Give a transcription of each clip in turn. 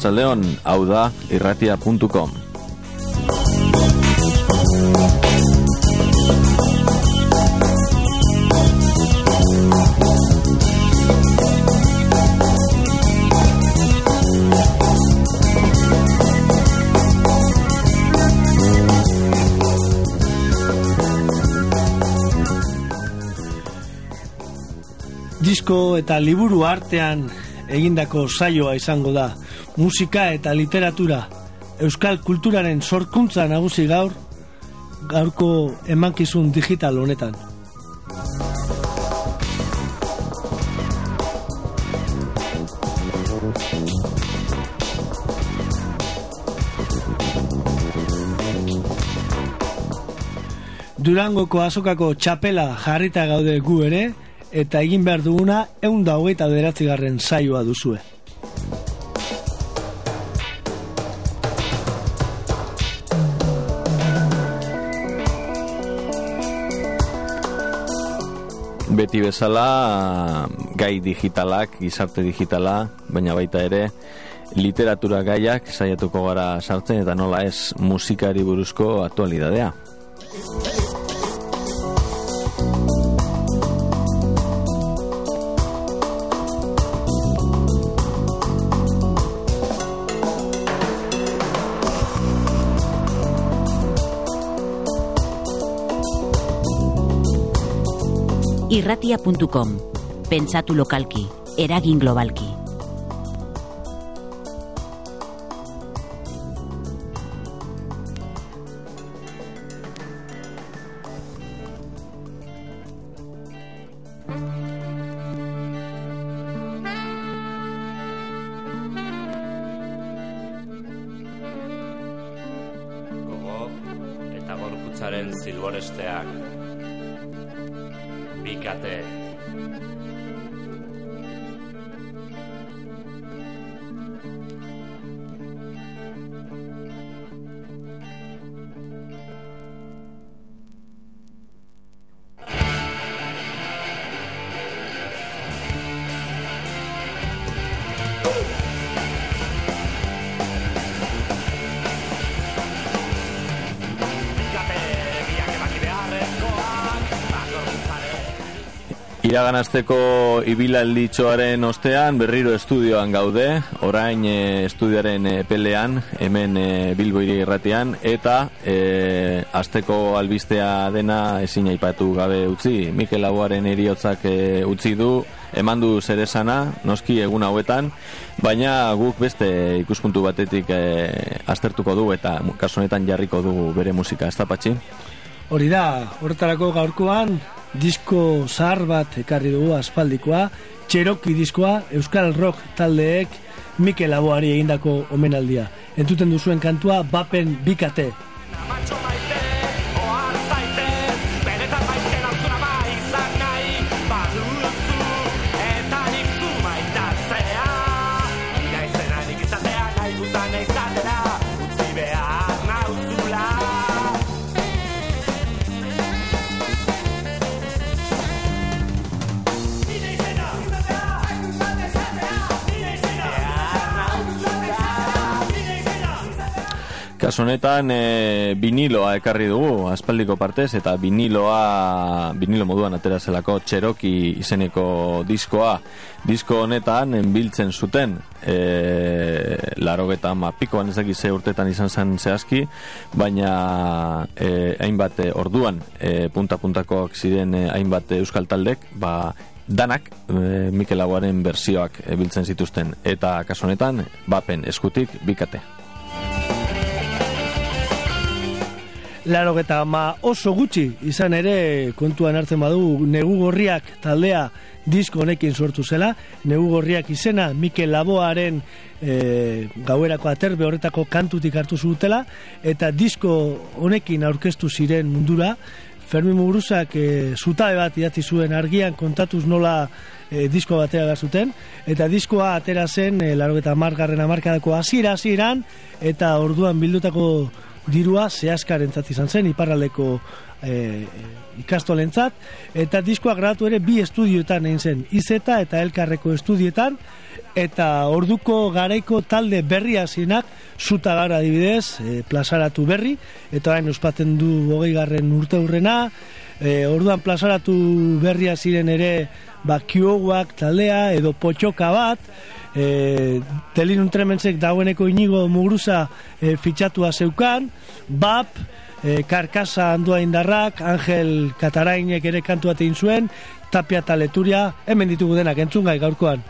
Arratsaldeon, hau da irratia.com. Disko eta liburu artean egindako saioa izango da. Musika eta literatura euskal kulturaren sorkuntza nagusi gaur gaurko emankizun digital honetan. Durangoko azokako txapela jarrita gaude gu ere, eta egin behar duguna egun da hogeita beratzigarren saioa duzue. Beti bezala gai digitalak, gizarte digitala, baina baita ere literatura gaiak saiatuko gara sartzen eta nola ez musikari buruzko aktualidadea. irratia.com Pentsatu lokalki, eragin globalki. Gogo eta gorputzaren zilboresteak Bikate Iraganazteko ibilaldi ostean berriro estudioan gaude, orain e, estudioaren e, pelean, hemen e, Bilboiri irratean, eta e, azteko albistea dena ezin aipatu gabe utzi. Mikel Laboaren eriotzak e, utzi du, eman du zeresana, noski egun hauetan, baina guk beste ikuspuntu batetik e, aztertuko du eta kasu honetan jarriko du bere musika, ez da patxi? Hori da, horretarako gaurkoan, disko zahar bat ekarri dugu aspaldikoa, Cherokee diskoa Euskal Rock taldeek Mikel Aboari egindako omenaldia. Entuten duzuen kantua Bapen Bikate. Kasu honetan e, viniloa ekarri dugu aspaldiko partez eta viniloa vinilo moduan atera zelako txeroki izeneko diskoa. Disko honetan biltzen zuten e, laro geta pikoan ezak ze urtetan izan zen zehazki baina e, hainbat orduan e, punta-puntakoak ziren e, hainbat euskal taldek ba, danak e, Mikel Aguaren bersioak e, biltzen zituzten. Eta kasu honetan bapen eskutik bikate Laro eta ma oso gutxi izan ere kontuan hartzen badu negu gorriak taldea disko honekin sortu zela. Negu gorriak izena Mikel Laboaren e, gauerako aterbe horretako kantutik hartu zutela eta disko honekin aurkeztu ziren mundura. Fermi Muguruzak e, zutabe bat idatzi zuen argian kontatuz nola e, disko batera zuten eta diskoa atera zen e, laro eta margarren amarkadako hasiera hasieran eta orduan bildutako dirua zehazkaren izan zen, iparraleko e, ikastolentzat, eta diskoa gratu ere bi estudioetan egin zen, izeta eta elkarreko estudioetan, eta orduko garaiko talde berria zinak, zuta gara dibidez, e, plazaratu berri, eta hain uspaten du hogei garren urte hurrena, e, orduan plazaratu berria ziren ere, ba, taldea, edo potxoka bat, e, Tremensek dagoeneko inigo mugruza e, fitxatua zeukan, BAP, e, Karkasa Andua Indarrak, Angel Katarainek ere kantu egin zuen, Tapia Taleturia, hemen ditugu denak entzungai gaurkoan.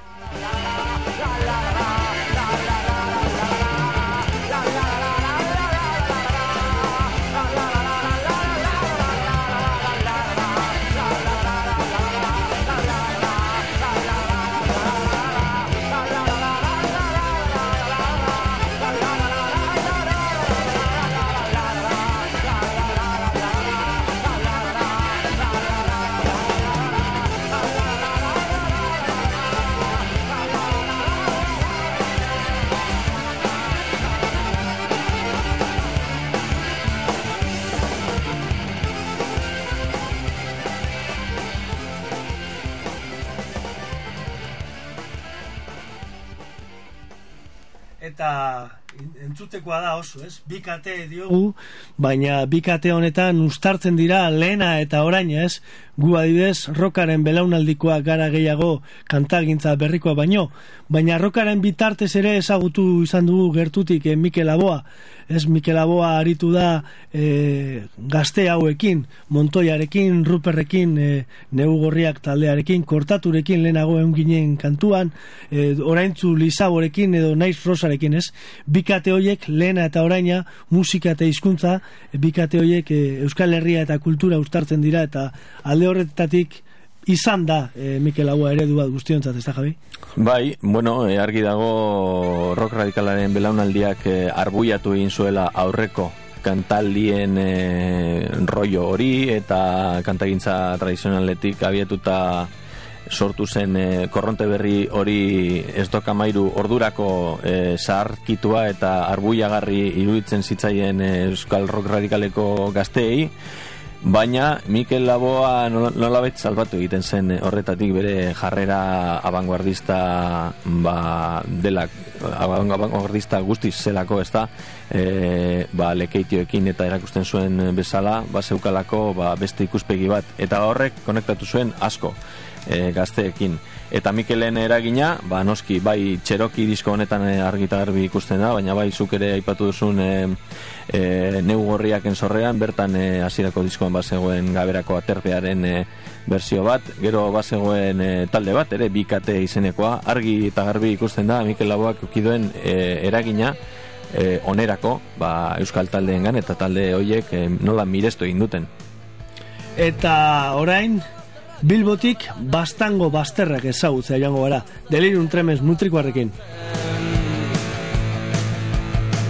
Entzutekoa da oso, ez? Bikate diogu, baina bikate honetan ustartzen dira lehena eta oraina, ez? Gu adibidez, rokaren belaunaldikoa gara gehiago kantagintza berrikoa baino, baina rokaren bitartez ere ezagutu izan dugu gertutik eh, Mikel Aboa, ez Mikel Aboa aritu da eh, gazte hauekin, Montoiarekin, Ruperrekin, eh, Neugorriak taldearekin, Kortaturekin lehenago egun ginen kantuan, eh, oraintzu Lizaborekin edo Naiz Rosarekin, ez? Bikate hoiek lehena eta oraina musika eta hizkuntza bikate hoiek Euskal Herria eta kultura ustartzen dira eta alde horretatik izan da e, Mikel Agua eredu bat guztiontzat, ez da, Javi? Bai, bueno, e, argi dago rock radikalaren belaunaldiak e, arbuiatu egin zuela aurreko kantaldien e, rollo hori eta kantagintza tradizionaletik abiatuta sortu zen e, korronte berri hori ez dokamairu ordurako e, zaharkitua eta arbuiagarri iruditzen zitzaien Euskal Rock Radikaleko gazteei Baina Mikel Laboa nolabet salbatu egiten zen horretatik bere jarrera abanguardista ba, dela abanguardista guztiz zelako ez da e, ba, lekeitioekin eta erakusten zuen bezala ba, zeukalako ba, beste ikuspegi bat. Eta horrek konektatu zuen asko e, gazteekin. Eta Mikelen eragina, ba, noski, bai txeroki disko honetan e, argita garbi ikusten da, baina bai zuk ere aipatu duzun e, e, neu gorriak ensorrean, bertan e, hasierako diskoan bazegoen gaberako aterpearen e, berzio bat, gero bazegoen e, talde bat, ere bikate izenekoa, argi eta garbi ikusten da, Mikel Laboak ukiduen e, eragina, e, onerako, ba, euskal taldeen eta talde horiek e, nola mirestu egin duten. Eta orain, Bilbotik bastango basterrak ezagutzea joango gara. Delirium tremens nutrikoarekin.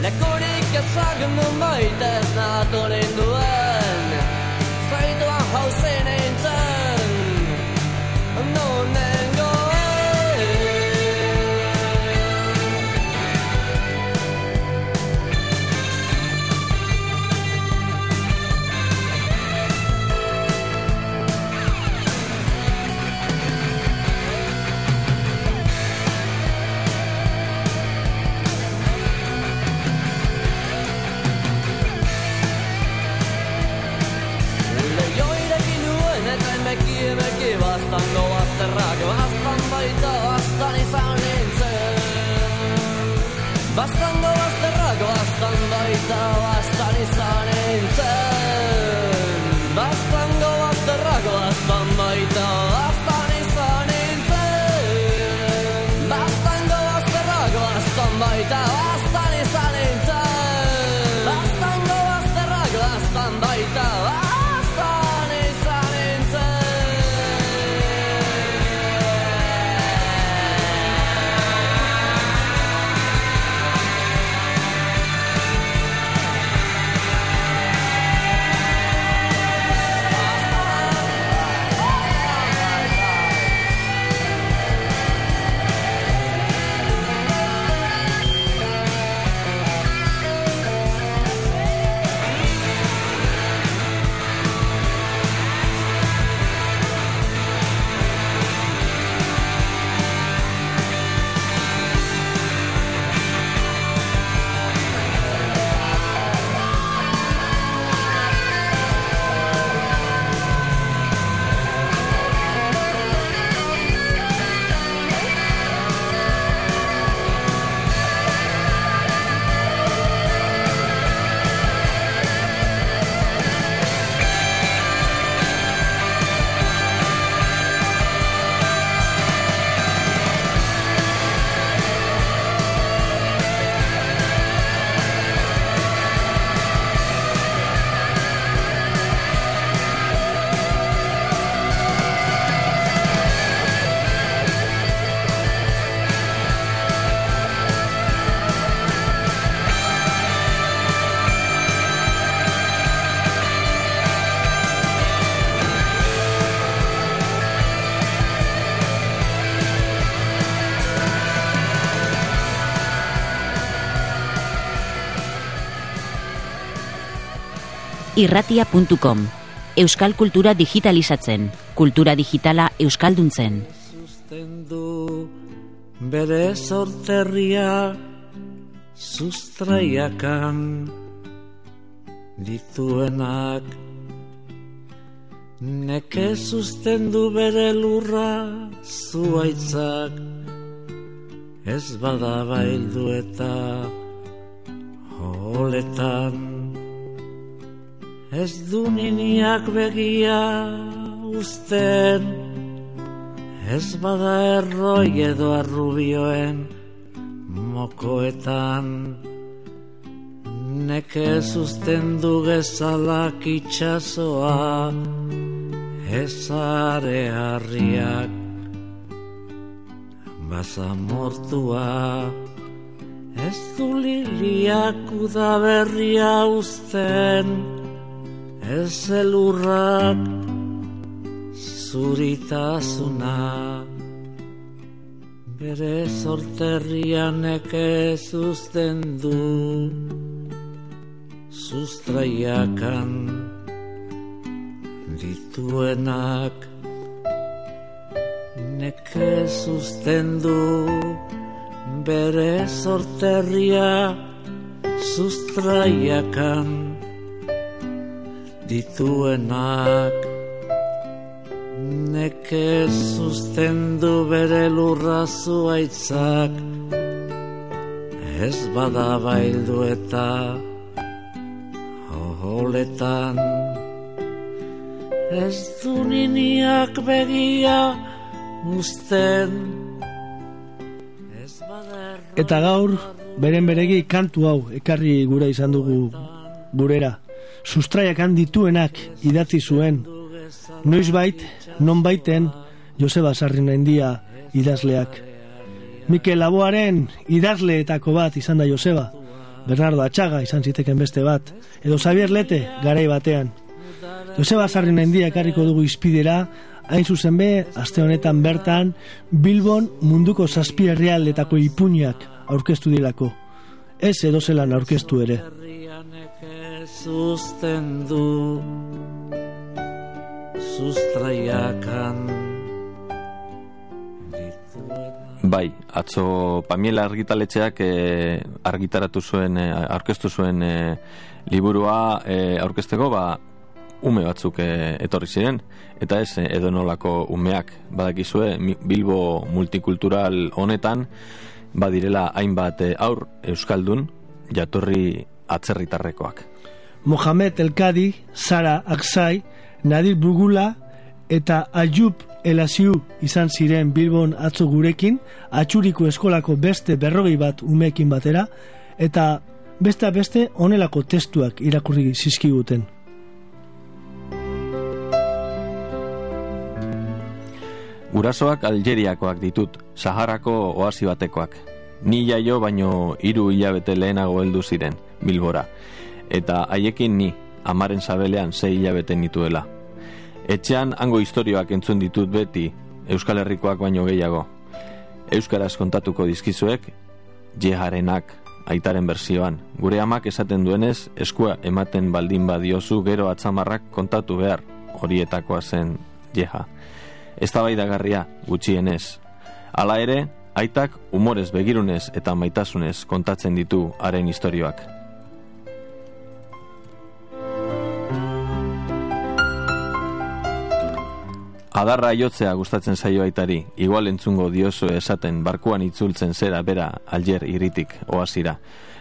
Lekorik ezagun maite ez natoren irratia.com Euskal kultura digitalizatzen, kultura digitala euskalduntzen. Susten du bere sorterria sustraiakan dituenak. Neke sustendu bere lurra zuaitzak Ez bada baildu eta holetan Ez du niniak begia usten Ez bada erroi edo arrubioen mokoetan. Neke sustendu gezalak itxasoa ezare harriak Basamortua Ez du liliak udaberria usten Ez elurrak zuritasuna. Bere sorterrian eke zuzten du Sustraiakan. Dituenak Neke zuzten du. Bere sorterria sustraiakan dituenak Neke sustendu bere lurra zuaitzak Ez bada baildu eta holetan Ez du niniak begia usten bada Eta gaur, beren beregi kantu hau ekarri gura izan dugu gurera. Sustraiakan dituenak idatzi zuen. Noizbait, non baiten, Joseba Sarrinendia idazleak. Mikel Laboaren idazleetako bat izan da Joseba. Bernardo Atxaga izan ziteken beste bat. Edo Xavier Lete garai batean. Joseba Sarrinendia ekarriko dugu izpidera, hain zuzen be, aste honetan bertan, Bilbon munduko zazpi herrialdetako ipuñak aurkeztu dilako. Ez edo zelan aurkeztu ere. Herrianek susten du sustraiakan. Bai, atzo Pamiela argitaletxeak e, argitaratu zuen, e, aurkeztu zuen e, liburua aurkezteko, ba, ume batzuk e, etorri ziren, eta ez e, edonolako umeak. Badakizue Bilbo multikultural honetan, badirela hainbat eh, aur euskaldun jatorri atzerritarrekoak. Mohamed Elkadi, Sara Aksai, Nadir Bugula eta Ayub Elaziu izan ziren Bilbon atzo gurekin, atxuriko eskolako beste berrogei bat umeekin batera, eta beste beste onelako testuak irakurri zizkiguten. Gurasoak Algeriakoak ditut, Saharako oasi batekoak. Ni jaio baino hiru hilabete lehenago heldu ziren, Bilbora. Eta haiekin ni, amaren sabelean sei hilabete nituela. Etxean hango historioak entzun ditut beti, Euskal Herrikoak baino gehiago. Euskaraz kontatuko dizkizuek, jeharenak, aitaren berzioan. Gure amak esaten duenez, eskua ematen baldin badiozu gero atzamarrak kontatu behar, horietakoa zen jeha. Ez da gutxienez. Hala ere, aitak umorez begirunez eta maitasunez kontatzen ditu haren istorioak. Adarra jotzea gustatzen zaio aitari, igual entzungo dioso esaten barkuan itzultzen zera bera aljer iritik oazira.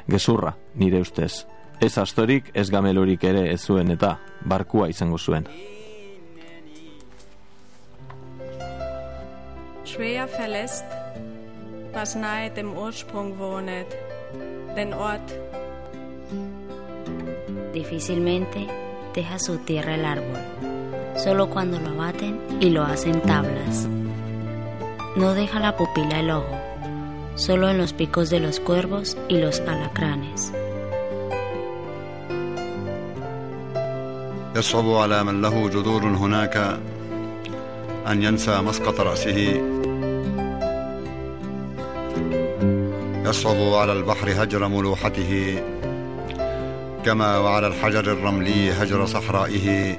Gezurra, nire ustez. Ez astorik, ez gamelurik ere ez zuen eta barkua izango zuen. Schwer verlässt, was nahe dem Ursprung wohnet, den Ort. Difícilmente deja su tierra el árbol, solo cuando lo abaten y lo hacen tablas. No deja la pupila el ojo, solo en los picos de los cuervos y los alacranes. يصعب على من له جذور هناك أن ينسى مسقط رأسه يصعب على البحر هجر ملوحته كما وعلى الحجر الرملي هجر صحرائه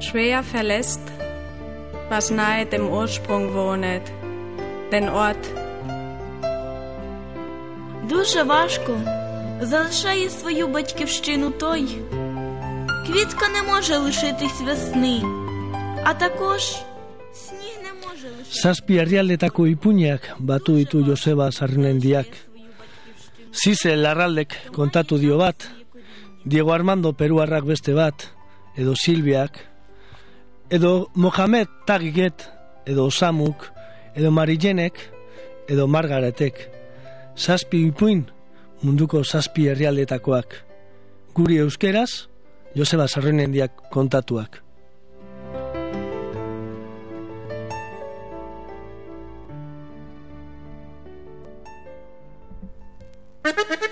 Schwer verlässt, was nahe dem Ursprung wohnet, den Ort. Дуже важко залишає свою батьківщину той. Квітка не може лишитись весни, а також сніг не може лишитись. Zazpi herrialdetako ipuñak batu ditu Joseba Sarrinendiak. Zize Larraldek kontatu dio bat, Diego Armando Peruarrak beste bat, edo Silbiak, edo Mohamed Tagiget, edo Samuk, edo Marijenek, edo Margaretek. Zazpi ipuin munduko zazpi herrialdetakoak. Guri euskeraz, Joseba Sarrinendiak kontatuak. Aizegoa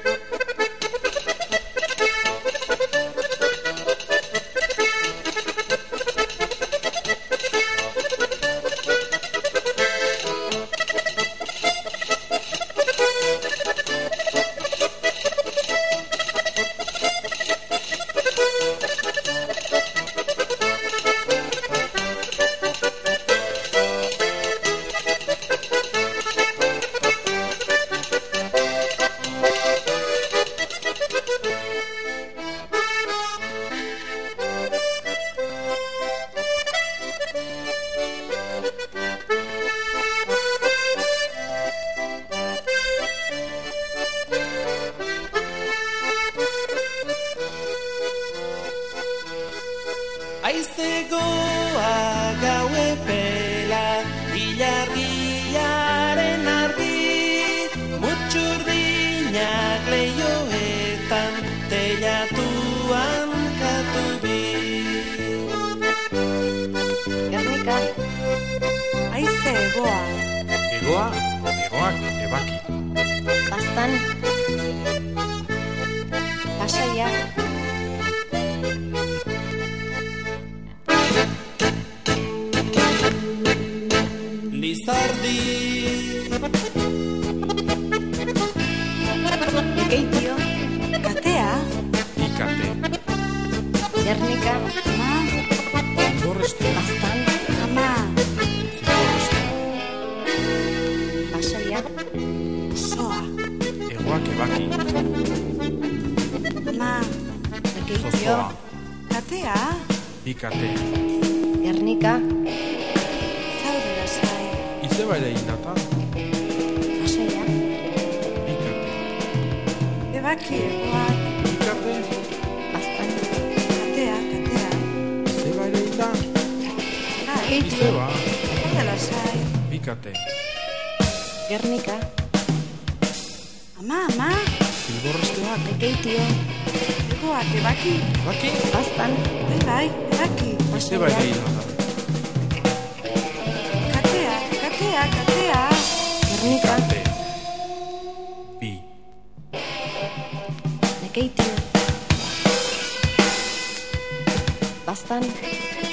ebaki, egoak. Bikate, Bastan. Katea, katea. zeba ere da. Bai, Izeba, Zaude lasai. bikate. Gernika. Ama, ama. Zilborresteak, Ekeitio. Egoak, ebaki. baki, Bastan. Bai, bai, ebaki. izeba ere da. Katea, katea, katea. Gernika. Bastan.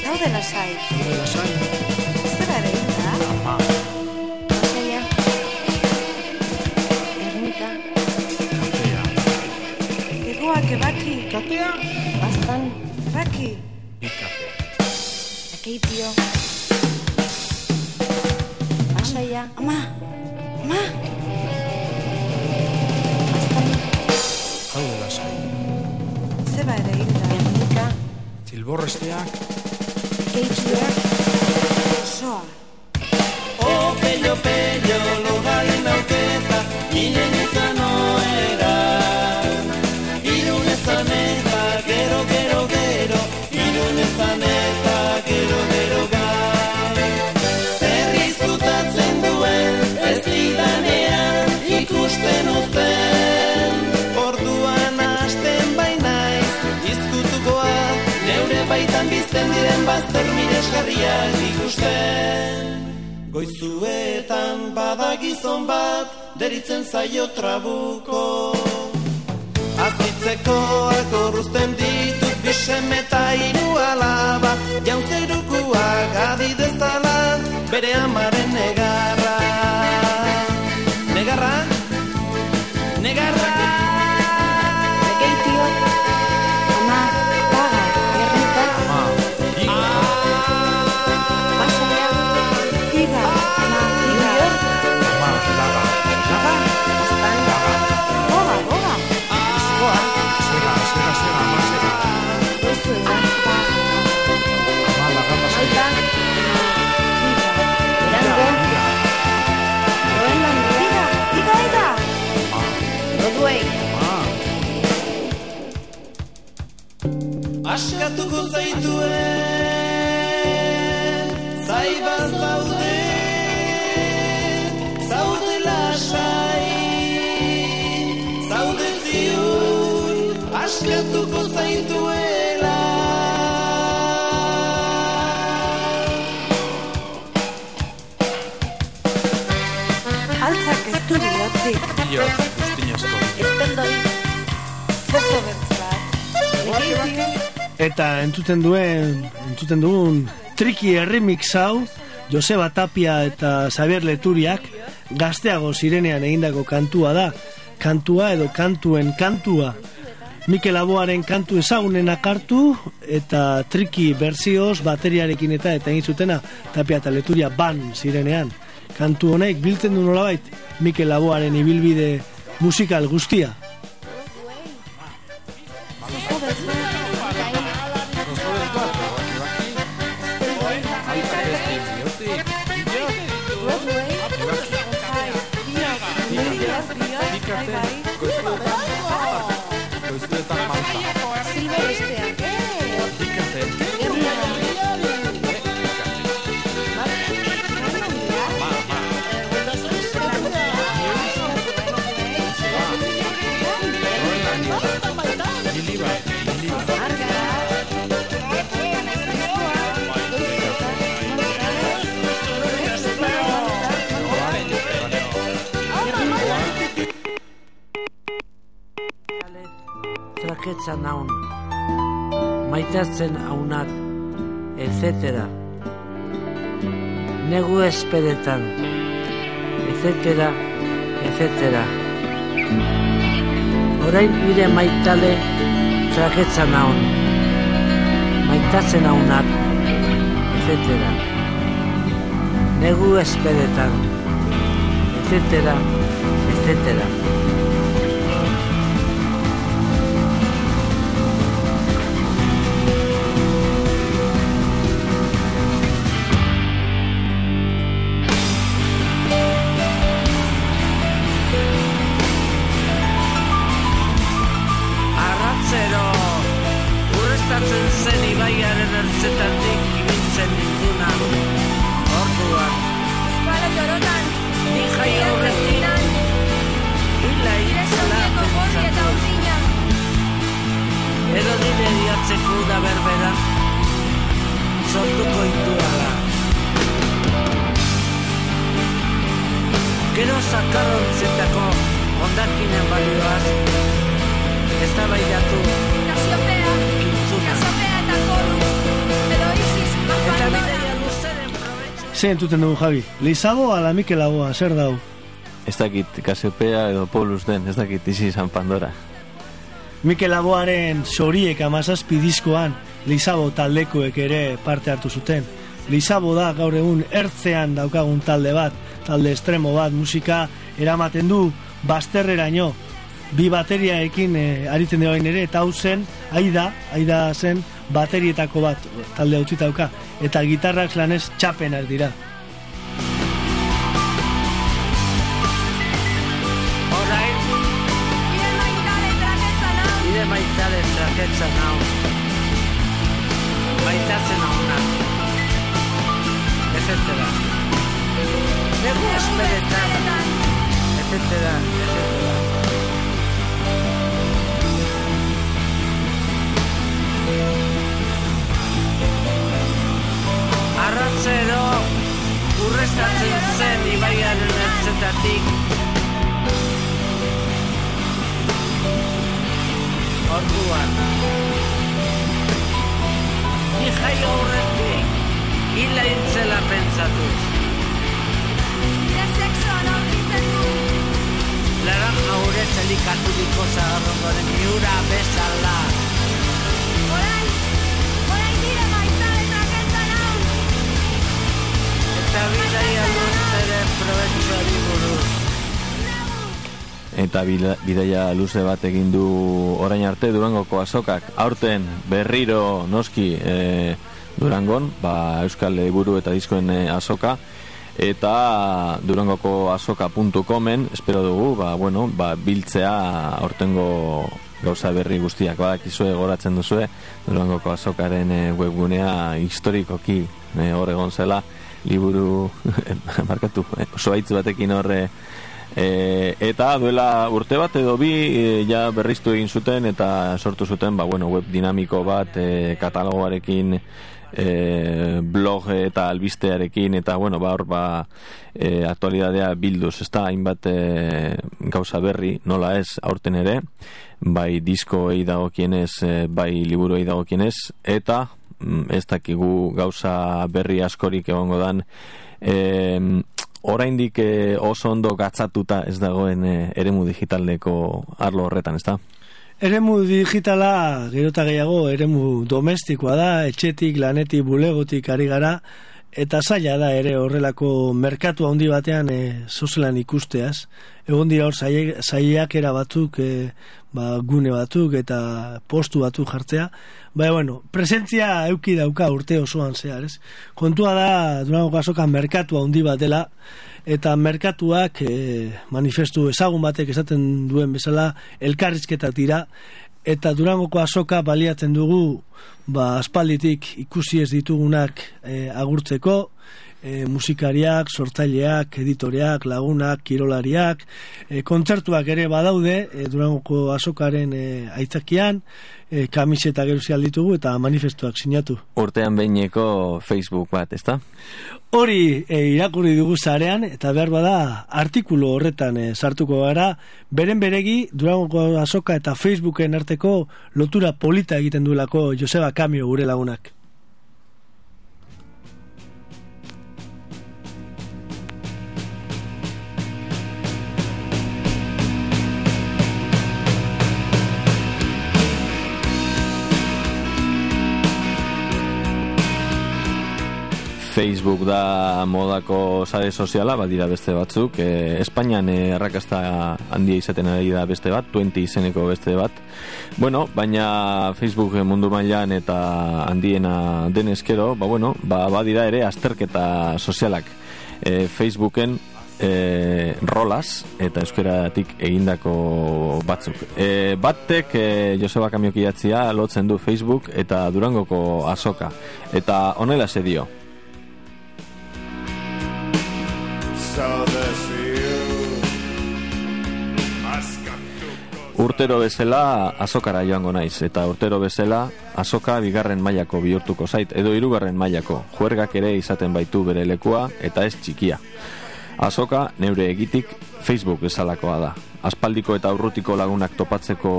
Zaude lasai. Zure lasai, Zera ere da. ama, Basaia. Gernika. katea. Egoak, ebaki. Katea, Bastan. Ebaki. bikate. Ekeitio. Zilborresteak, Ekeitioak. Miresgarriak ikusten. Goizuetan bada gizon bat, deritzen zaio trabuko. Azitzeko akorruzten ditut bisem eta hiru alaba, jaunzerukuak adidezala, bere amaren Google Play to it. Eta entzuten duen, entzuten dugun triki remix hau, Joseba Tapia eta Xavier Leturiak gazteago zirenean egindako kantua da. Kantua edo kantuen kantua. Mikel Aboaren kantu ezagunenak hartu eta triki berzioz bateriarekin eta eta egin zutena Tapia eta Leturia ban zirenean. Kantu honek biltzen du nolabait Mikel Aboaren ibilbide musikal guztia. Bihotz. Bai, Traketza naun, maitatzen haunak, etc. Negu espedetan, etc. etc. Orain nire maitale traketza naun, maitatzen haunak, etc. Negu espedetan, etc. etc. Zein entuten dugu, Javi? Lizago ala Mikel Aboa, zer dau? Ez dakit Kasiopea edo Polus den, ez dakit izi izan Pandora. Mikel Aboaren soriek amazazpi diskoan Lizabo taldekoek ere parte hartu zuten. Lizabo da gaur egun ertzean daukagun talde bat, talde estremo bat, musika eramaten du bazterreraino. Bi bateriaekin e, aritzen dira ere, eta hau zen, aida, aida zen baterietako bat talde hau dauka, eta gitarrak lanez txapenak dira. Urreztatzen zen ibaiaren ertzetatik. Orduan. Ni jai aurretik, hila intzela pentsatuz. bide sexoan aurkitzen du. Laranja ure zelikaturiko zagarrondoren miura bezala. Eta bidaia luzeren probetxoari buruz. Eta bidaia luze bat egin du orain arte Durangoko azokak. Aurten berriro noski e, Durangon, ba, Euskal Buru eta Diskoen e, azoka. Eta durangoko azoka.comen espero dugu, ba, bueno, ba, biltzea aurtengo gauza berri guztiak badakizue goratzen duzue Durangoko azokaren e, webgunea historikoki e, hor egon zela liburu markatu, soaitz batekin horre E, eta duela urte bat edo bi e, ja berriztu egin zuten eta sortu zuten ba, bueno, web dinamiko bat e, katalogoarekin e, blog eta albistearekin eta bueno, ba, hor ba, e, aktualidadea bilduz ez da hainbat e, gauza berri nola ez aurten ere bai diskoei dagokienez e, bai liburuei dagokienez eta ez dakigu gauza berri askorik egongo dan e, oraindik eh, oso ondo gatzatuta ez dagoen eh, eremu digitaldeko arlo horretan, ezta? Eremu digitala gerota gehiago eremu domestikoa da, etxetik, lanetik, bulegotik ari gara, eta zaila da ere horrelako merkatu handi batean e, zozelan ikusteaz. Egon dira hor zaiakera batzuk, e, ba, gune batzuk eta postu batzuk jartzea. Baina, bueno, presentzia euki dauka urte osoan zehar, ez? Kontua da, Durango kasokan merkatu handi bat dela, eta merkatuak e, manifestu ezagun batek esaten duen bezala elkarrizketak dira eta Durangoko azoka baliatzen dugu ba aspalditik ikusi ez ditugunak e, agurtzeko e, musikariak, sortzaileak, editoreak, lagunak, kirolariak, e, kontzertuak ere badaude e, Durangoko azokaren e, aitzakian, e, kamiseta geruzi ditugu eta manifestuak sinatu. Urtean behineko Facebook bat, ezta? Hori e, irakurri dugu zarean eta behar bada artikulu horretan e, sartuko gara beren beregi Durangoko azoka eta Facebooken arteko lotura polita egiten duelako Joseba Kamio gure lagunak. Facebook da modako sare soziala, badira beste batzuk. E, Espainian errakasta handia izaten ari da beste bat, 20 izeneko beste bat. Bueno, baina Facebook mundu mailan eta handiena den eskero, ba bueno, ba badira ere azterketa sozialak. E, Facebooken e, rolas eta euskeratik egindako batzuk. E, batek e, Joseba Kamioki jatzia lotzen du Facebook eta Durangoko azoka. Eta honela se dio. Urtero bezala azokara joango naiz eta urtero bezala azoka bigarren mailako bihurtuko zait edo hirugarren mailako juergak ere izaten baitu bere lekua eta ez txikia. Azoka neure egitik Facebook bezalakoa da. Aspaldiko eta urrutiko lagunak topatzeko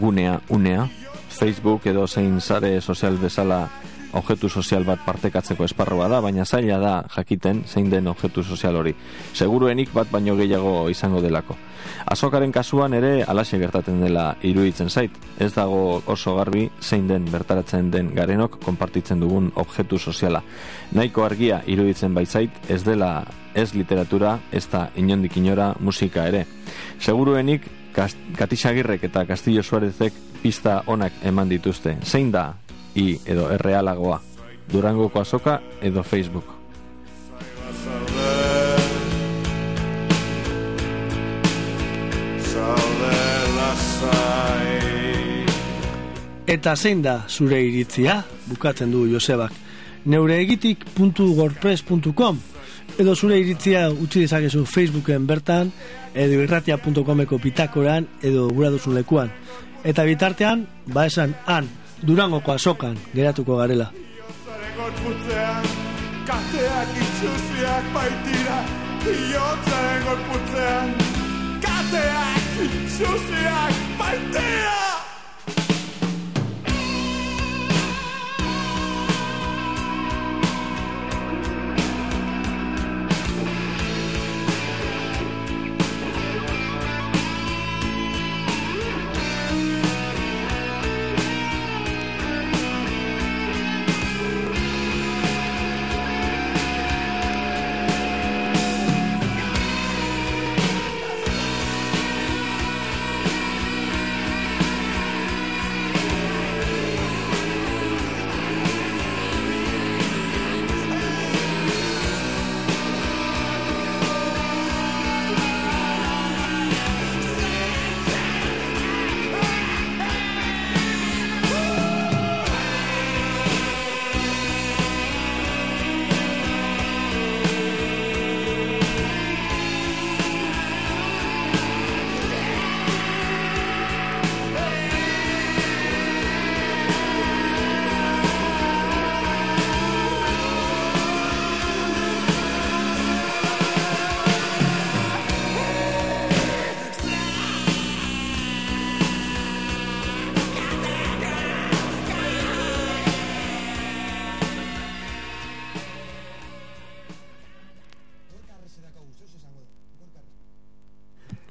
gunea unea, Facebook edo zein sare sozial bezala objektu sozial bat partekatzeko esparrua da, baina zaila da jakiten zein den objektu sozial hori. Seguruenik bat baino gehiago izango delako. Azokaren kasuan ere alaxe gertatzen dela iruditzen zait. Ez dago oso garbi zein den bertaratzen den garenok konpartitzen dugun objektu soziala. Nahiko argia iruditzen baitzait ez dela ez literatura, ez da inondik inora musika ere. Seguruenik Katixagirrek eta Castillo Suarezek pista onak eman dituzte. Zein da i edo errealagoa. Durangoko azoka edo Facebook. Eta zein da zure iritzia, bukatzen du Josebak. neureegitik.wordpress.com edo zure iritzia utzi dezakezu Facebooken bertan, edo irratia.comeko pitakoran, edo gura duzun lekuan. Eta bitartean, ba esan, han, durangoko azokan geratuko garela. Kateak itxusiak baitira Iotzaren gorputzean Kateak itxusiak baitira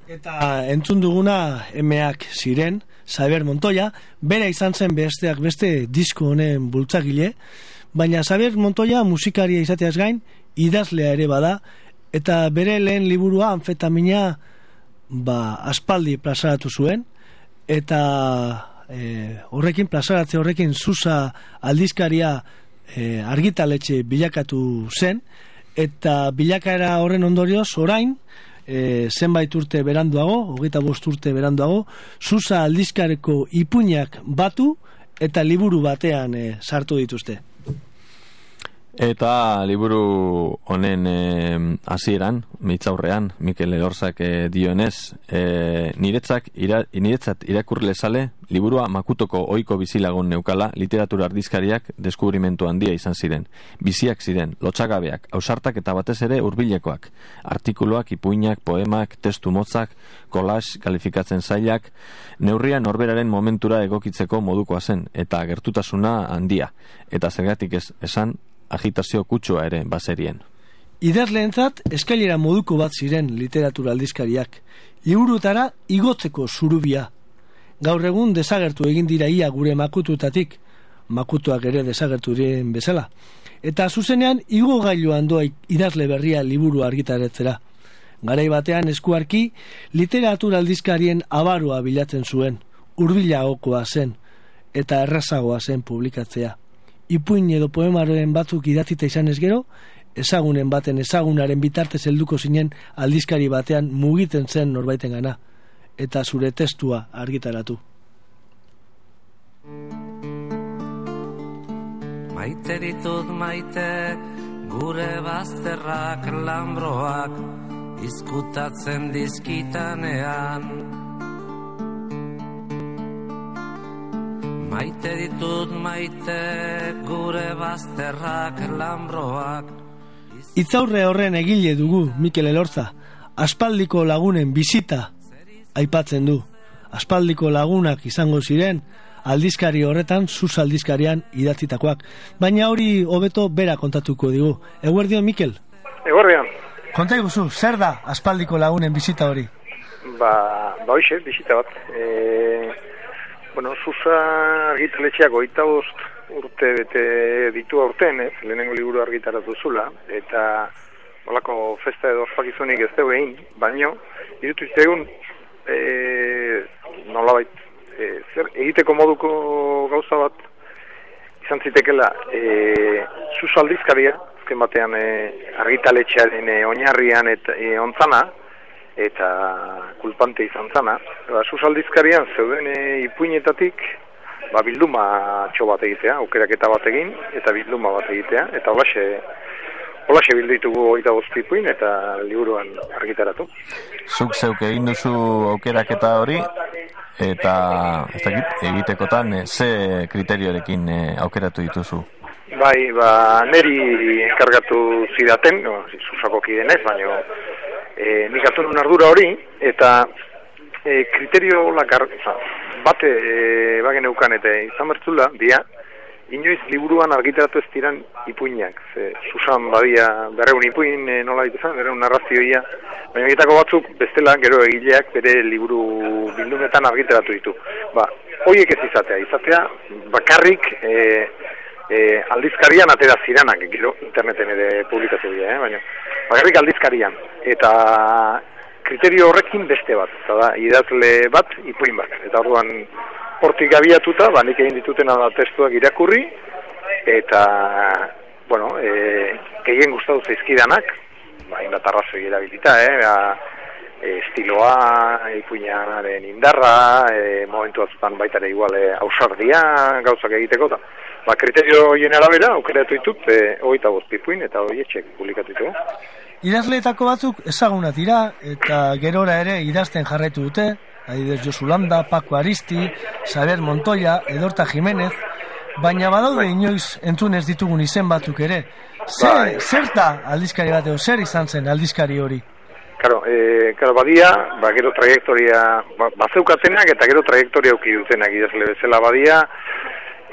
Eta entzun duguna emeak ziren, Xavier Montoya, bera izan zen besteak beste disko honen bultzagile, baina Xavier Montoya musikaria izateaz gain, idazlea ere bada, eta bere lehen liburua anfetamina ba, aspaldi plazaratu zuen, eta e, horrekin plazaratze horrekin zuza aldizkaria e, argitaletxe bilakatu zen, eta bilakaera horren ondorioz orain, e, zenbait urte beranduago, hogeita bost urte beranduago, zuza aldizkareko ipuinak batu eta liburu batean e, sartu dituzte. Eta liburu honen hasieran, mitzaurrean, Mikel Edorzak eh, dionez, eh, niretzak ira, niretzat irakurle sale, liburua makutoko oiko bizilagon neukala, literatura ardizkariak deskubrimentu handia izan ziren. Biziak ziren, lotxagabeak, ausartak eta batez ere hurbilekoak. Artikuluak, ipuinak, poemak, testu motzak, kolas, kalifikatzen zailak, neurrian norberaren momentura egokitzeko modukoa zen, eta gertutasuna handia. Eta zergatik ez, esan, agitazio kutsua ere baserien. Idazleentzat eskailera moduko bat ziren literatura aldizkariak. Liburutara igotzeko zurubia. Gaur egun desagertu egin dira ia gure makututatik, makutuak ere desagertu diren bezala. Eta zuzenean igo gailuan doa idazle berria liburu argitaretzera. Garai batean eskuarki literatura aldizkarien abarua bilatzen zuen, hurbilagokoa zen eta errazagoa zen publikatzea ipuin edo poemaren batzuk idatzita izan ez gero, ezagunen baten ezagunaren bitartez helduko zinen aldizkari batean mugiten zen norbaiten gana, eta zure testua argitaratu. Maite ditut maite, gure bazterrak lambroak, izkutatzen dizkitanean. Maite ditut maite, gure bazterrak lambroak, Itzaurre horren egile dugu Mikel Elorza, aspaldiko lagunen bizita aipatzen du. Aspaldiko lagunak izango ziren aldizkari horretan, sus aldizkarian idatzitakoak. Baina hori hobeto bera kontatuko digu. Eguerdio, Mikel? Eguerdion. Konta iguzu, zer da aspaldiko lagunen bizita hori? Ba, ba hoxe, bizita bat. E, bueno, susa argitaletxeak oita bost urte bete ditu aurten, ez, lehenengo liburu argitaratu zula, eta holako festa edo ospakizunik ez dugu egin, baino, irutu egun, e, nolabait, e, zer, egiteko moduko gauza bat, izan zitekela, e, susaldizkaria, azken batean e, argitaletxearen e, oinarrian eta e, ontzana, eta kulpante izan zana, ba, susaldizkarian zeuden e, ipuinetatik, ba, bilduma txo bat egitea, aukeraketa bat egin, eta bilduma bat egitea, eta holaxe, holaxe bilditugu oita goztipuin, eta liburuan argitaratu. Zuk zeuk egin duzu aukeraketa hori, eta ez dakit, egitekotan eh, ze kriteriorekin eh, aukeratu dituzu? Bai, ba, neri enkargatu zidaten, no, zuzako kidenez, baina e, nik hartu ardura hori, eta e, kriterio lakar, bate e, bagen eukan eta izan bertzula, dia, inoiz liburuan argitaratu ez diran ipuinak. Ze, Susan badia berreun ipuin e, nola dituzan, berreun narrazioia, baina egitako batzuk bestela gero egileak bere liburu bildumetan argitaratu ditu. Ba, hoiek ez izatea, izatea bakarrik e, e, aldizkarian atera ziranak, gero interneten ere publikatu dira, eh? baina bakarrik aldizkarian. Eta kriterio horrekin beste bat, eta da, idazle bat, ipuin bat. Eta orduan, hortik gabiatuta, ba, nik egin ditutena da testuak irakurri, eta, bueno, e, gehien gustatu zaizkidanak, ba, inbat arrazoi erabilita, eh, ba, e, estiloa, ipuinaren indarra, e, momentu azutan baita ere igual, e, ausardia, gauzak egiteko, eta, ba, kriterio hien arabera, aukeratu ditut, e, hogeita bost ipuin, eta hori etxek publikatu ditugu. Idazleetako batzuk ezaguna dira eta gerora ere idazten jarraitu dute, adidez Josu Landa, Paco Aristi, Xaber Montoya, Edorta Jimenez, baina badaude inoiz entzunez ditugun izen batzuk ere. Zer, bai. zer da aldizkari bat zer izan zen aldizkari hori? Karo, e, karo badia, ba, gero trajektoria, ba, bazeukatenak eta gero trajektoria auki dutenak idazle bezala badia,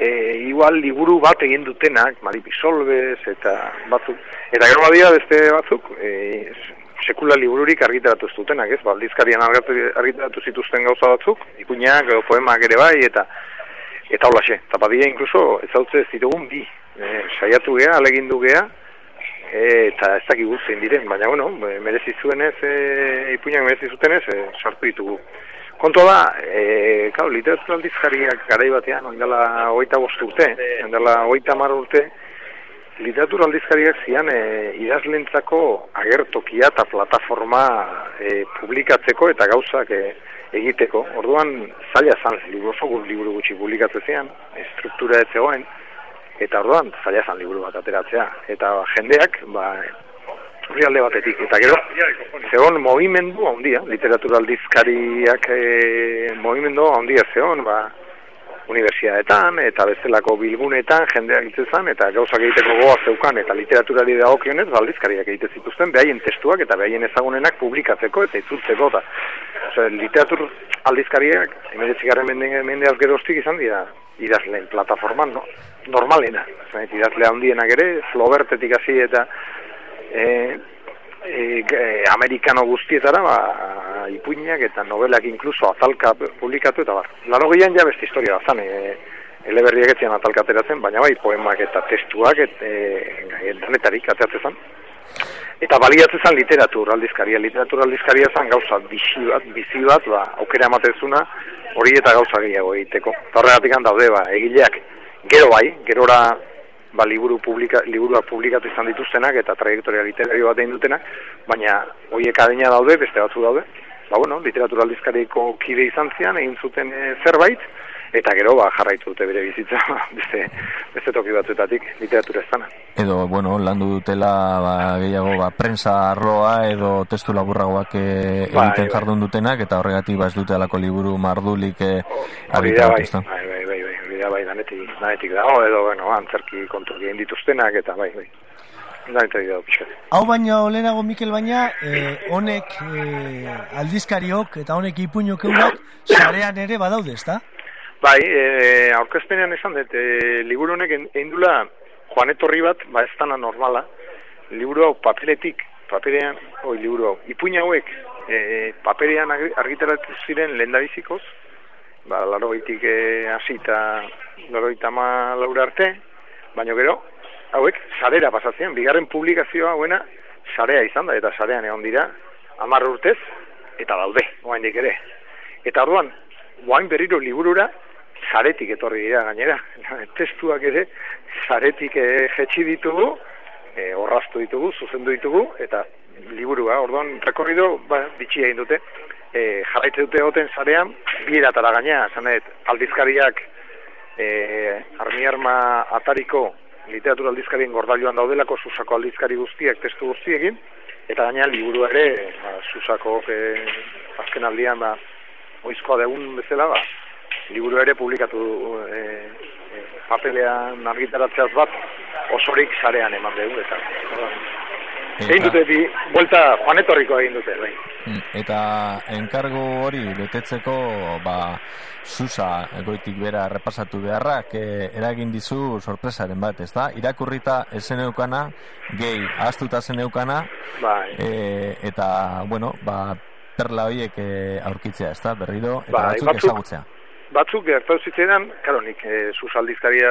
e, igual liburu bat egin dutenak, Maripisolbes eta batzuk, eta gero badia beste batzuk, e, sekula libururik argitaratu ez dutenak, ez, baldizkarian argitaratu zituzten gauza batzuk, ipuñak, poemak ere bai, eta eta hola xe, eta badia inkluso ez zautze ez ditugun bi, e, saiatu gea, alegindu gea, e, eta ez dakik guztien diren, baina bueno, merezi zuenez, e, ipuñak merezi zutenez, e, sartu ditugu. Kontu da, e, kau, literatura aldizkariak garai batean, oindala oita urte, oindala oita mar urte, literatura aldizkariak zian e, idazlentzako agertokia eta plataforma e, publikatzeko eta gauzak e, egiteko. Orduan, zaila zan, liburu oso liburu gutxi publikatzen zian, estruktura ez zegoen, eta orduan, zaila zan liburu bat ateratzea. Eta jendeak, ba, alde batetik. Eta gero, zeon movimendu handia, literatura aldizkariak e, movimendu handia zeon, ba, universidadetan eta bestelako bilgunetan jendeak itzezan eta gauzak egiteko goa zeukan eta literaturari da okionez ba, aldizkariak egite zituzten behaien testuak eta behaien ezagunenak publikatzeko eta itzultzeko eta Ose, literatur aldizkariak emeretzigarren mende, mendeaz geroztik izan dira idazleen plataforman no? normalena idazle handienak ere, flobertetik hasi eta e, e, amerikano guztietara ba, ipuinak eta novelak inkluso atalka publikatu eta bar. Lano gehian ja beste historia bazan, e, eleberriak etzian atalka ateratzen, baina bai poemak eta testuak eta e, danetarik ateratzen Eta baliatzen zan literatur aldizkaria, literatur aldizkaria zan gauza bizi bat, bizi bat, ba, aukera ematezuna hori eta gauza gehiago egiteko. Eta horregatik daude, ba, egileak, gero bai, gerora ba, liburu publika, liburuak publikatu izan dituztenak eta trajektoria literario bat egin dutenak, baina horiek adina daude, beste batzu daude. Ba, bueno, literatura aldizkariko kide izan zian, egin zuten eh, zerbait, eta gero ba, jarraitu dute bere bizitza beste, beste toki batzuetatik literatura ez dana. Edo, bueno, landu dutela ba, gehiago ba, prensa arloa edo testu laburragoak e, Bai, egiten bai. jardun dutenak eta horregatik ba ez dute alako liburu mardulik e, Hori da, bai, ezta? bai, bai, bai, bai, bai, danetik, danetik dago, edo, bueno, antzerki kontu egin dituztenak, eta bai, bai. Danetik dago, pixkat. Hau baino lehenago Mikel baina, eh, honek eh, aldizkariok eta honek ipuinok eurak sarean ere badaude, ezta? Bai, e, aurkezpenean esan dut, e, liburu honek en- egin dula Juan Etorri bat, ba ez dana normala, liburu hau papeletik, paperean, oi, liburu hau, ipuin hauek e, paperean argi- argitaratu ziren lehendabizikoz, ba, laroitik e, hasi eta laroita ma laura arte, baina gero, hauek sarera pasatzen, bigarren publikazioa hauena sarea izan da, eta sarean egon dira, hamar urtez, eta daude, oraindik ere. Eta orduan, guain berriro liburura, saretik etorri dira gainera. Testuak ere, saretik eh, jetxi ditugu, eh, orraztu ditugu, zuzendu ditugu, eta liburua, orduan, rekorrido, ba, bitxia egin dute, eh, jarraitze dute goten sarean, biratara gaina, zanet, aldizkariak, eh, armi arma atariko literatura aldizkarien gordailuan daudelako susako aldizkari guztiak, testu guztiekin, eta gaina liburu ere, ba, susako eh, azken aldian, ba, oizkoa degun bezala, ba, liburu ere publikatu e, e, papelean argitaratzeaz bat osorik sarean eman dugu eta egin dute bi, buelta Etorriko egin dute bai. Mm, Eta enkargu hori betetzeko ba, Susa goitik bera repasatu beharrak e, eragin dizu sorpresaren bat, ez da? Irakurrita esen eukana, gehi ahaztuta zen eukana, Bai. e, eta, bueno, ba, perla horiek e, aurkitzea, ez da? Berriro, eta Bai, batzuk, batzuk- ezagutzea. Batzuk gertatu zitzaidan, karo nik e, susaldizkaria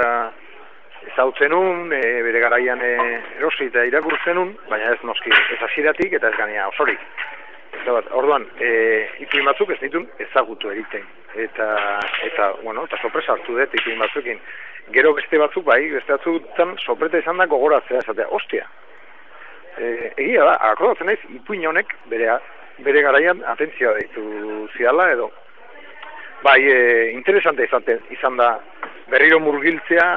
ezagutzen un, e, bere garaian e, erosi eta irakurtzen un, baina ez noski ez hasieratik eta ez gaina osorik. Eta bat, orduan, e, ipuin batzuk ez ditun ezagutu eriten. Eta, eta, bueno, eta sorpresa hartu dut ipuin batzukin. Gero beste batzuk bai, beste batzutan sorpreta izan da gogoratzea, esatea, ostia. E, egia da, akordatzen naiz, ipuin honek bere, bere garaian atentzioa deitu ziala edo Bai, e, interesante izaten, izan da berriro murgiltzea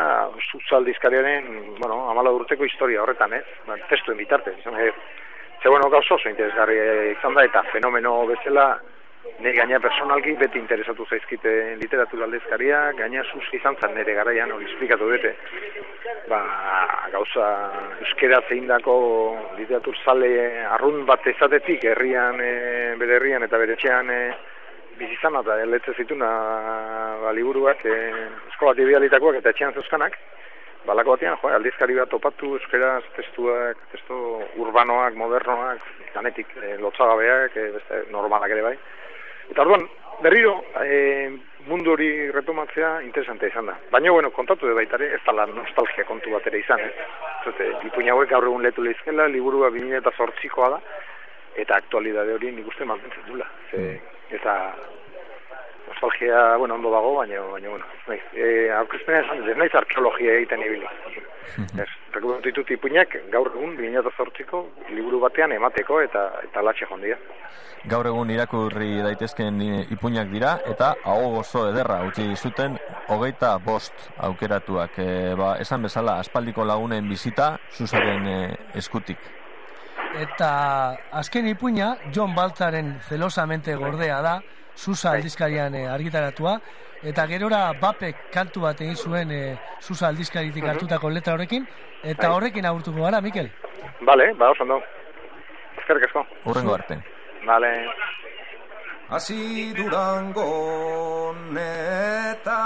zuzaldizkariaren, bueno, amala urteko historia horretan, ez? Ba, testuen bitartez, izan ez. Ze bueno, gauza oso interesgarri izan da, eta fenomeno bezala, ne gaina personalki beti interesatu zaizkite literatura aldezkaria, gaina sus izan zen nire garaian, hori esplikatu dute. Ba, gauza euskera zeindako literatur zale arrun bat ezatetik, herrian, e, bere herrian eta bere etxean, e, bizizan eta letze zituna ba, liburuak, e, eskola tibialitakoak eta etxean zeuzkanak, balako batean, jo, aldizkari bat topatu, euskeraz, testuak, testu urbanoak, modernoak, danetik, e, lotzagabeak, e, beste normalak ere bai. Eta orduan, berriro, e, mundu hori retomatzea interesante izan da. Baina, bueno, kontatu de baitare, ez da nostalgia kontu bat ere izan, ez? Zute, ipuin hauek gaur egun letu lehizkela, liburua 2008koa da, eta aktualidade hori nik uste mantentzen dula. Ze, eta nostalgia, bueno, ondo dago, baina, baina bueno, naiz, e, aurkezpena esan, dut, ez naiz arkeologia egiten ibili. ez, rekomendatu ditut ipuinak, gaur egun 2008ko liburu batean emateko eta eta latxe jondia. Gaur egun irakurri daitezken i- ipuinak dira, eta hau gozo ederra utzi zuten hogeita bost aukeratuak. E, ba, esan bezala, aspaldiko lagunen bizita, Susaren e, eskutik. Eta azken ipuina, John Baltzaren zelosamente gordea da, Susa aldizkarian eh, argitaratua, eta gerora Bapek kantu bat egin zuen eh, Susa aldizkaritik hartutako letra horrekin, eta Bai. horrekin agurtuko gara, Mikel. Bale, ba, oso ondo. Eskerrik asko. Urrengo arte. Bale. Hasi durango neta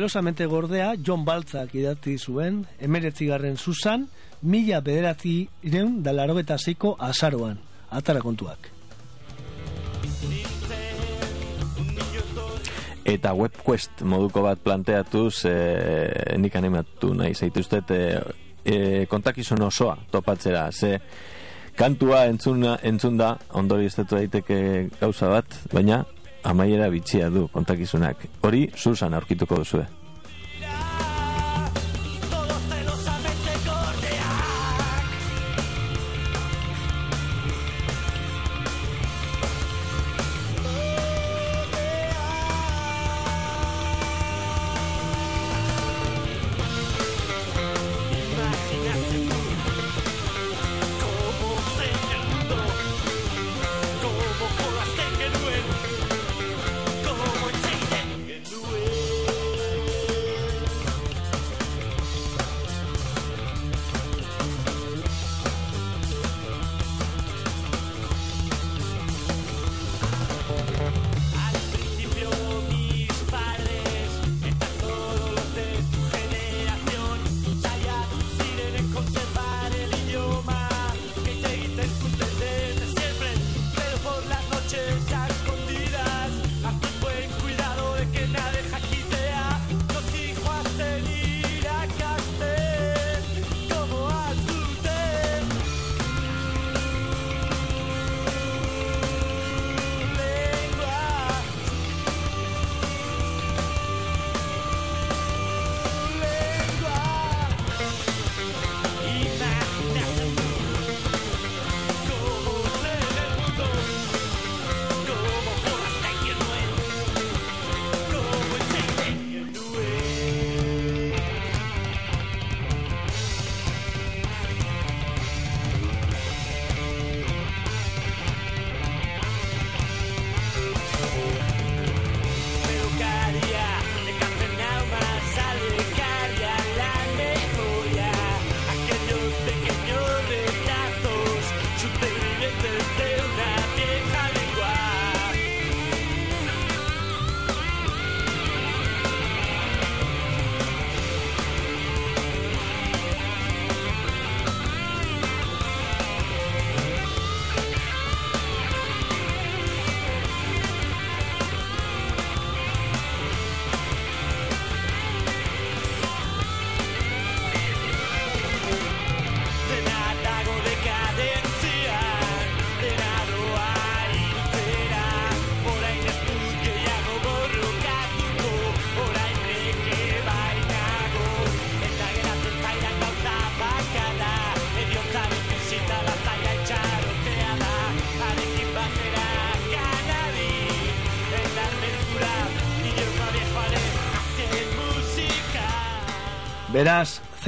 zelosamente gordea John Baltzak idatzi zuen, emeretzigarren Susan, mila bederatzi ireun da eta zeiko azaroan. Atara kontuak. Eta WebQuest moduko bat planteatuz, e, nik animatu nahi zaituztet, e, e, kontakizun osoa topatzera, ze kantua entzuna, entzunda, ondori estetu daiteke gauza bat, baina amaiera bitxia du kontakizunak. Hori, Susan aurkituko duzue.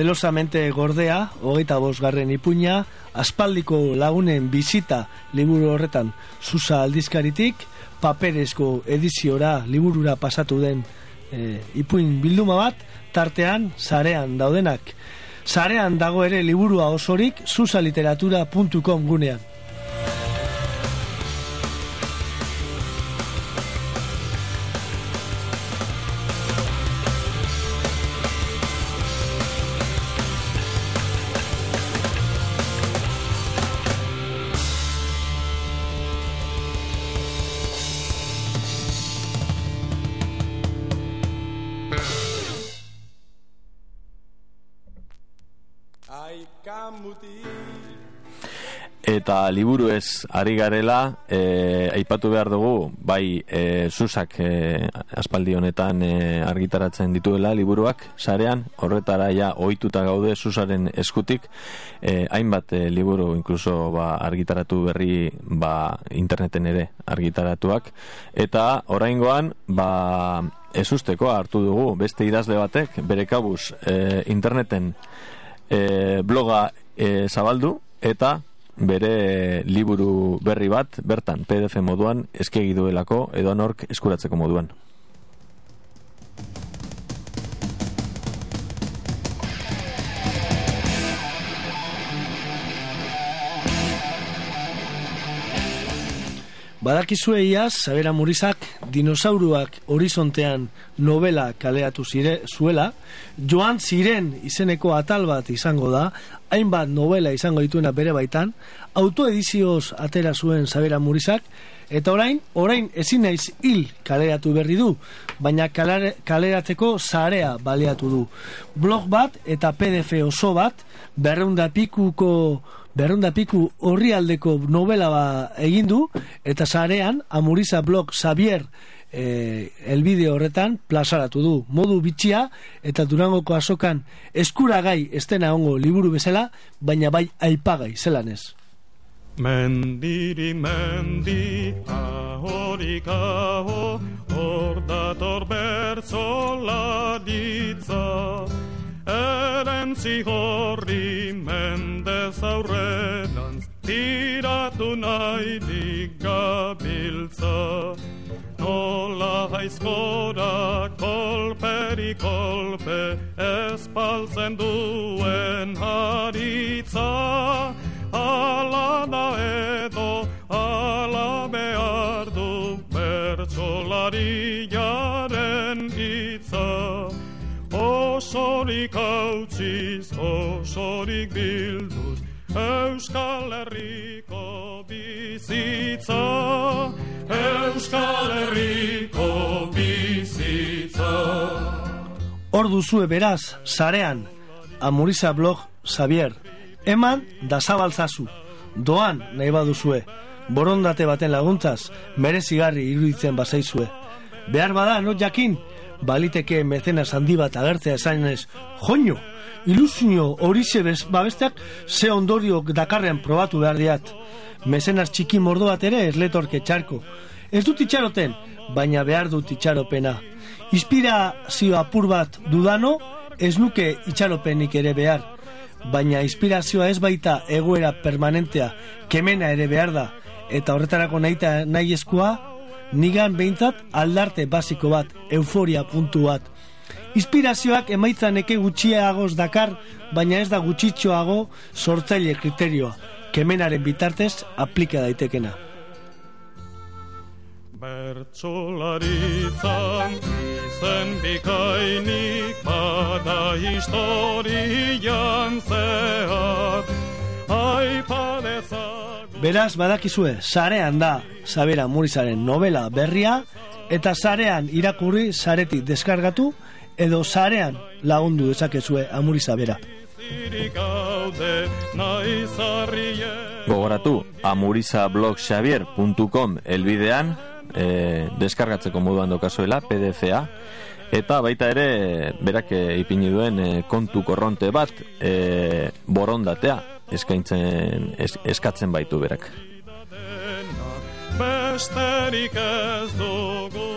Zelosamente gordea, hogeita bosgarren ipuña, aspaldiko lagunen bizita liburu horretan susa aldizkaritik, paperezko ediziora liburura pasatu den e, ipuin bilduma bat, tartean, zarean daudenak. Zarean dago ere liburua osorik susaliteratura.com gunean. Eta liburu ez ari garela e, aipatu behar dugu bai e, susak e, aspaldi honetan e, argitaratzen dituela liburuak. Sarean horretara ja ohituta gaude susaren eskutik. E, hainbat e, liburu inkluso ba, argitaratu berri ba, interneten ere argitaratuak. Eta oraingoan ba, ez usteko hartu dugu beste idazle batek bere kabuz e, interneten e, bloga e, zabaldu eta bere liburu berri bat bertan PDF moduan eskegi duelako edo nork eskuratzeko moduan. Badakizue iaz, Zabera Murizak dinosauruak horizontean novela kaleatu zire, zuela, joan ziren izeneko atal bat izango da, hainbat novela izango dituena bere baitan, autoedizioz atera zuen Zabera Murizak, eta orain, orain ezin naiz hil kaleratu berri du, baina kalare, kaleratzeko zarea baleatu du. Blog bat eta PDF oso bat, berreunda pikuko berrunda piku horri aldeko novela ba egin du eta sarean Amuriza blog Xavier e, elbide horretan plazaratu du. Modu bitxia eta durangoko azokan eskuragai estena ongo liburu bezala baina bai aipagai zelanez Mendiri mendi ahorik aho Hor dator bertzola ditza Erentzi horri mendez aurrenan Tiratu nahi digabiltza Nola haizkora kolperi kolpe Espaltzen duen haritza. Ala da edo, ala behar du Bertsolari Osorik hautziz, osorik bilduz Euskal Herriko bizitza. Euskal Herriko bizitza. Hor duzue beraz, sarean, Amuriza blog Xavier, eman da zabaltzazu, doan nahi baduzue, borondate baten laguntzaz, merezigarri iruditzen bazaizue. Behar bada, not jakin, baliteke mecenas handi bat agertzea esanez, joño, ilusio horixe bez, babesteak ze ondorio dakarrean probatu behar diat. Mecenas txiki mordo bat ere ez letorke txarko. Ez dut itxaroten, baina behar dut itxaropena. Inspirazio apur bat dudano, ez nuke itxaropenik ere behar. Baina inspirazioa ez baita egoera permanentea kemena ere behar da eta horretarako nahita nahi eskua nigan behintzat aldarte basiko bat, euforia puntu bat. Inspirazioak emaitza neke gutxiagoz dakar, baina ez da gutxitxoago sortzaile kriterioa, kemenaren bitartez aplika daitekena. Bertsolaritzan izen bikainik bada historian zehar Beraz, badakizue, sarean da, Zabera Murizaren novela berria, eta sarean irakurri saretik deskargatu, edo sarean lagundu dezakezue Amuriza bera. Gogoratu, amurizablogxavier.com elbidean, e, deskargatzeko moduan dokazuela, PDF-a, eta baita ere, berak e, ipini duen e, kontu korronte bat, e, borondatea, eskaintzen, es, eskatzen baitu berak. besterik ez dugu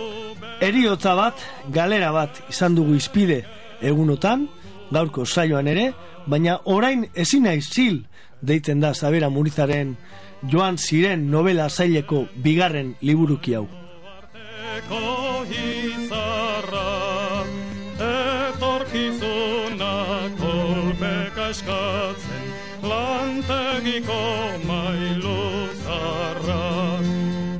Eriotza bat, galera bat izan dugu izpide egunotan, gaurko saioan ere, baina orain ezin naiz zil deitzen da Zabera Murizaren joan ziren novela zaileko bigarren liburuki hau. Eko izarra Etorkizuna kolpeka eskatzen Lantegiko mailu zarra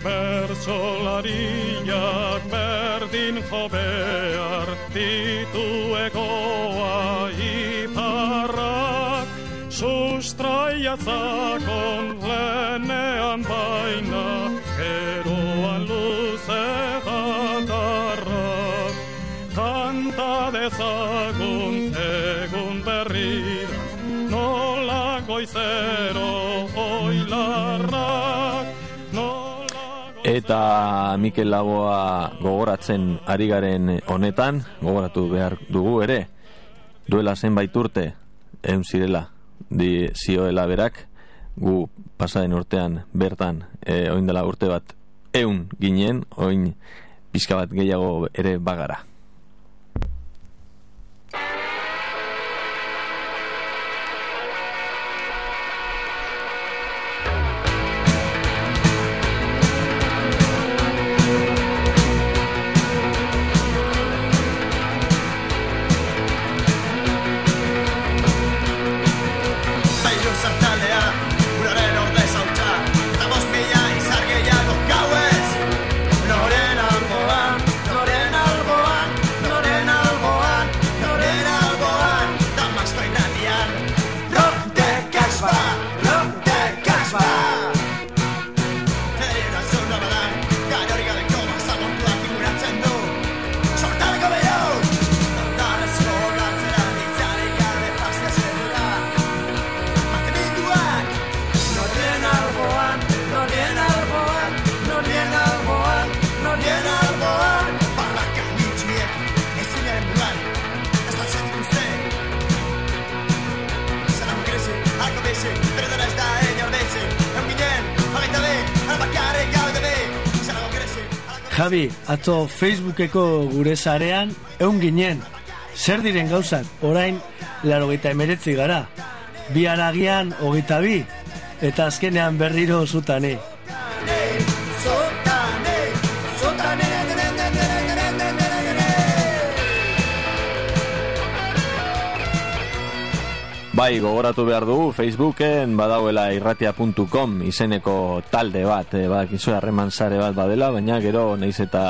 Bertsolariak berdin jo behar Dituekoa iparrak Sustraiatzakon lenean baina Geroan luze batarrak Kanta dezagun goizero oilarrak Eta Mikel Laboa gogoratzen ari garen honetan, gogoratu behar dugu ere, duela zenbait urte, eun zirela, di zioela berak, gu pasaden urtean bertan, e, oin urte bat, eun ginen, oin pixka bat gehiago ere bagara. Javi, atzo Facebookeko gure zarean, eun ginen, zer diren gauzak, orain, laro emeretzi gara. Bi aragian, hogeita bi, eta azkenean berriro zutane. Bai, gogoratu behar dugu, Facebooken badauela irratia.com izeneko talde bat, e, badakizu harreman sare bat badela, baina gero naiz eta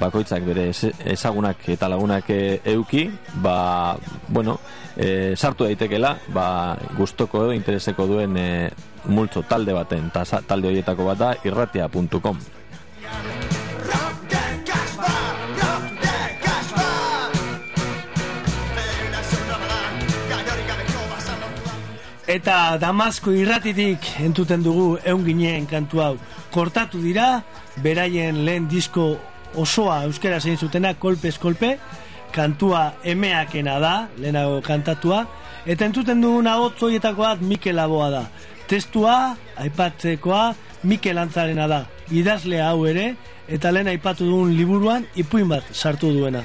bakoitzak bere ez- ezagunak eta lagunak euki, ba, bueno, e, sartu daitekela, ba, gustoko edo intereseko duen e, multzo talde baten, sa- talde horietako bat da irratia.com. Eta Damasko irratitik entuten dugu eun ginen kantu hau. Kortatu dira, beraien lehen disko osoa euskera zein zutena, kolpez kolpe, kantua emeakena da, lehenago kantatua, eta entuten duguna hotzoietako bat Mikel Aboa da. Testua, aipatzekoa, Mikel Antzarena da. Idazle hau ere, eta lehen aipatu dugun liburuan ipuin bat sartu duena.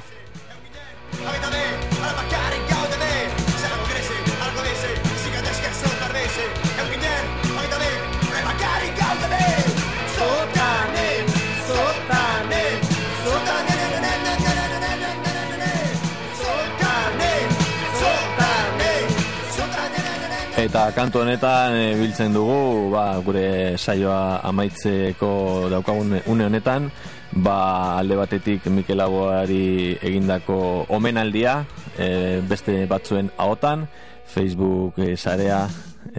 Eta kantu honetan e, biltzen dugu, ba, gure saioa amaitzeko daukagun une honetan, ba, alde batetik Mikel Aboari egindako omenaldia, e, beste batzuen ahotan, Facebook e, sarea,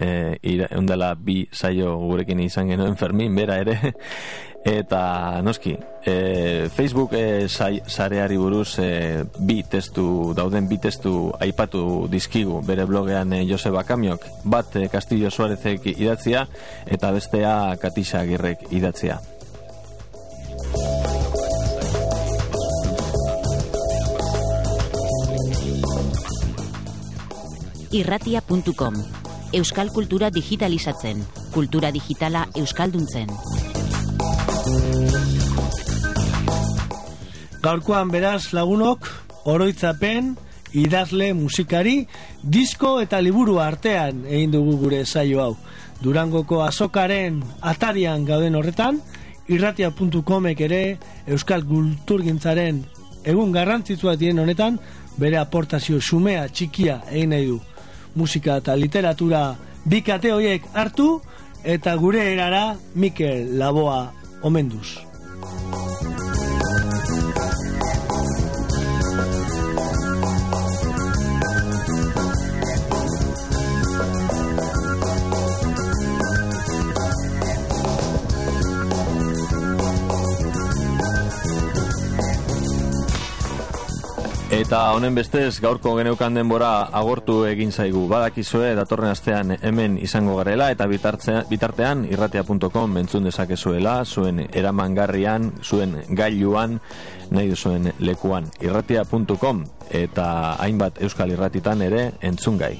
e, ira, bi saio gurekin izan genuen Fermin, bera ere, eta noski, e, Facebook e, sai, sareari buruz e, bi testu, dauden bi testu aipatu dizkigu bere blogean e, Joseba Kamiok, bat e, Castillo Suarezek idatzia eta bestea Katisa Agirrek idatzia. irratia.com Euskal kultura digitalizatzen, kultura digitala euskalduntzen. Gaurkoan beraz lagunok, oroitzapen, idazle, musikari, disko eta liburu artean egin dugu gure saio hau. Durangoko azokaren atarian gauden horretan, irratia.comek ere Euskal Kulturgintzaren egun garrantzitsua diren honetan, bere aportazio xumea, txikia egin nahi du. Musika eta literatura bikate horiek hartu, eta gure erara Mikel Laboa omenduz. Eta honen bestez gaurko geneukan denbora agortu egin zaigu. Badakizue datorren astean hemen izango garela eta bitartzea- bitartean irratia.com entzun dezakezuela, zuen eramangarrian, zuen gailuan, nahi duzuen lekuan irratia.com eta hainbat euskal irratitan ere entzun gai.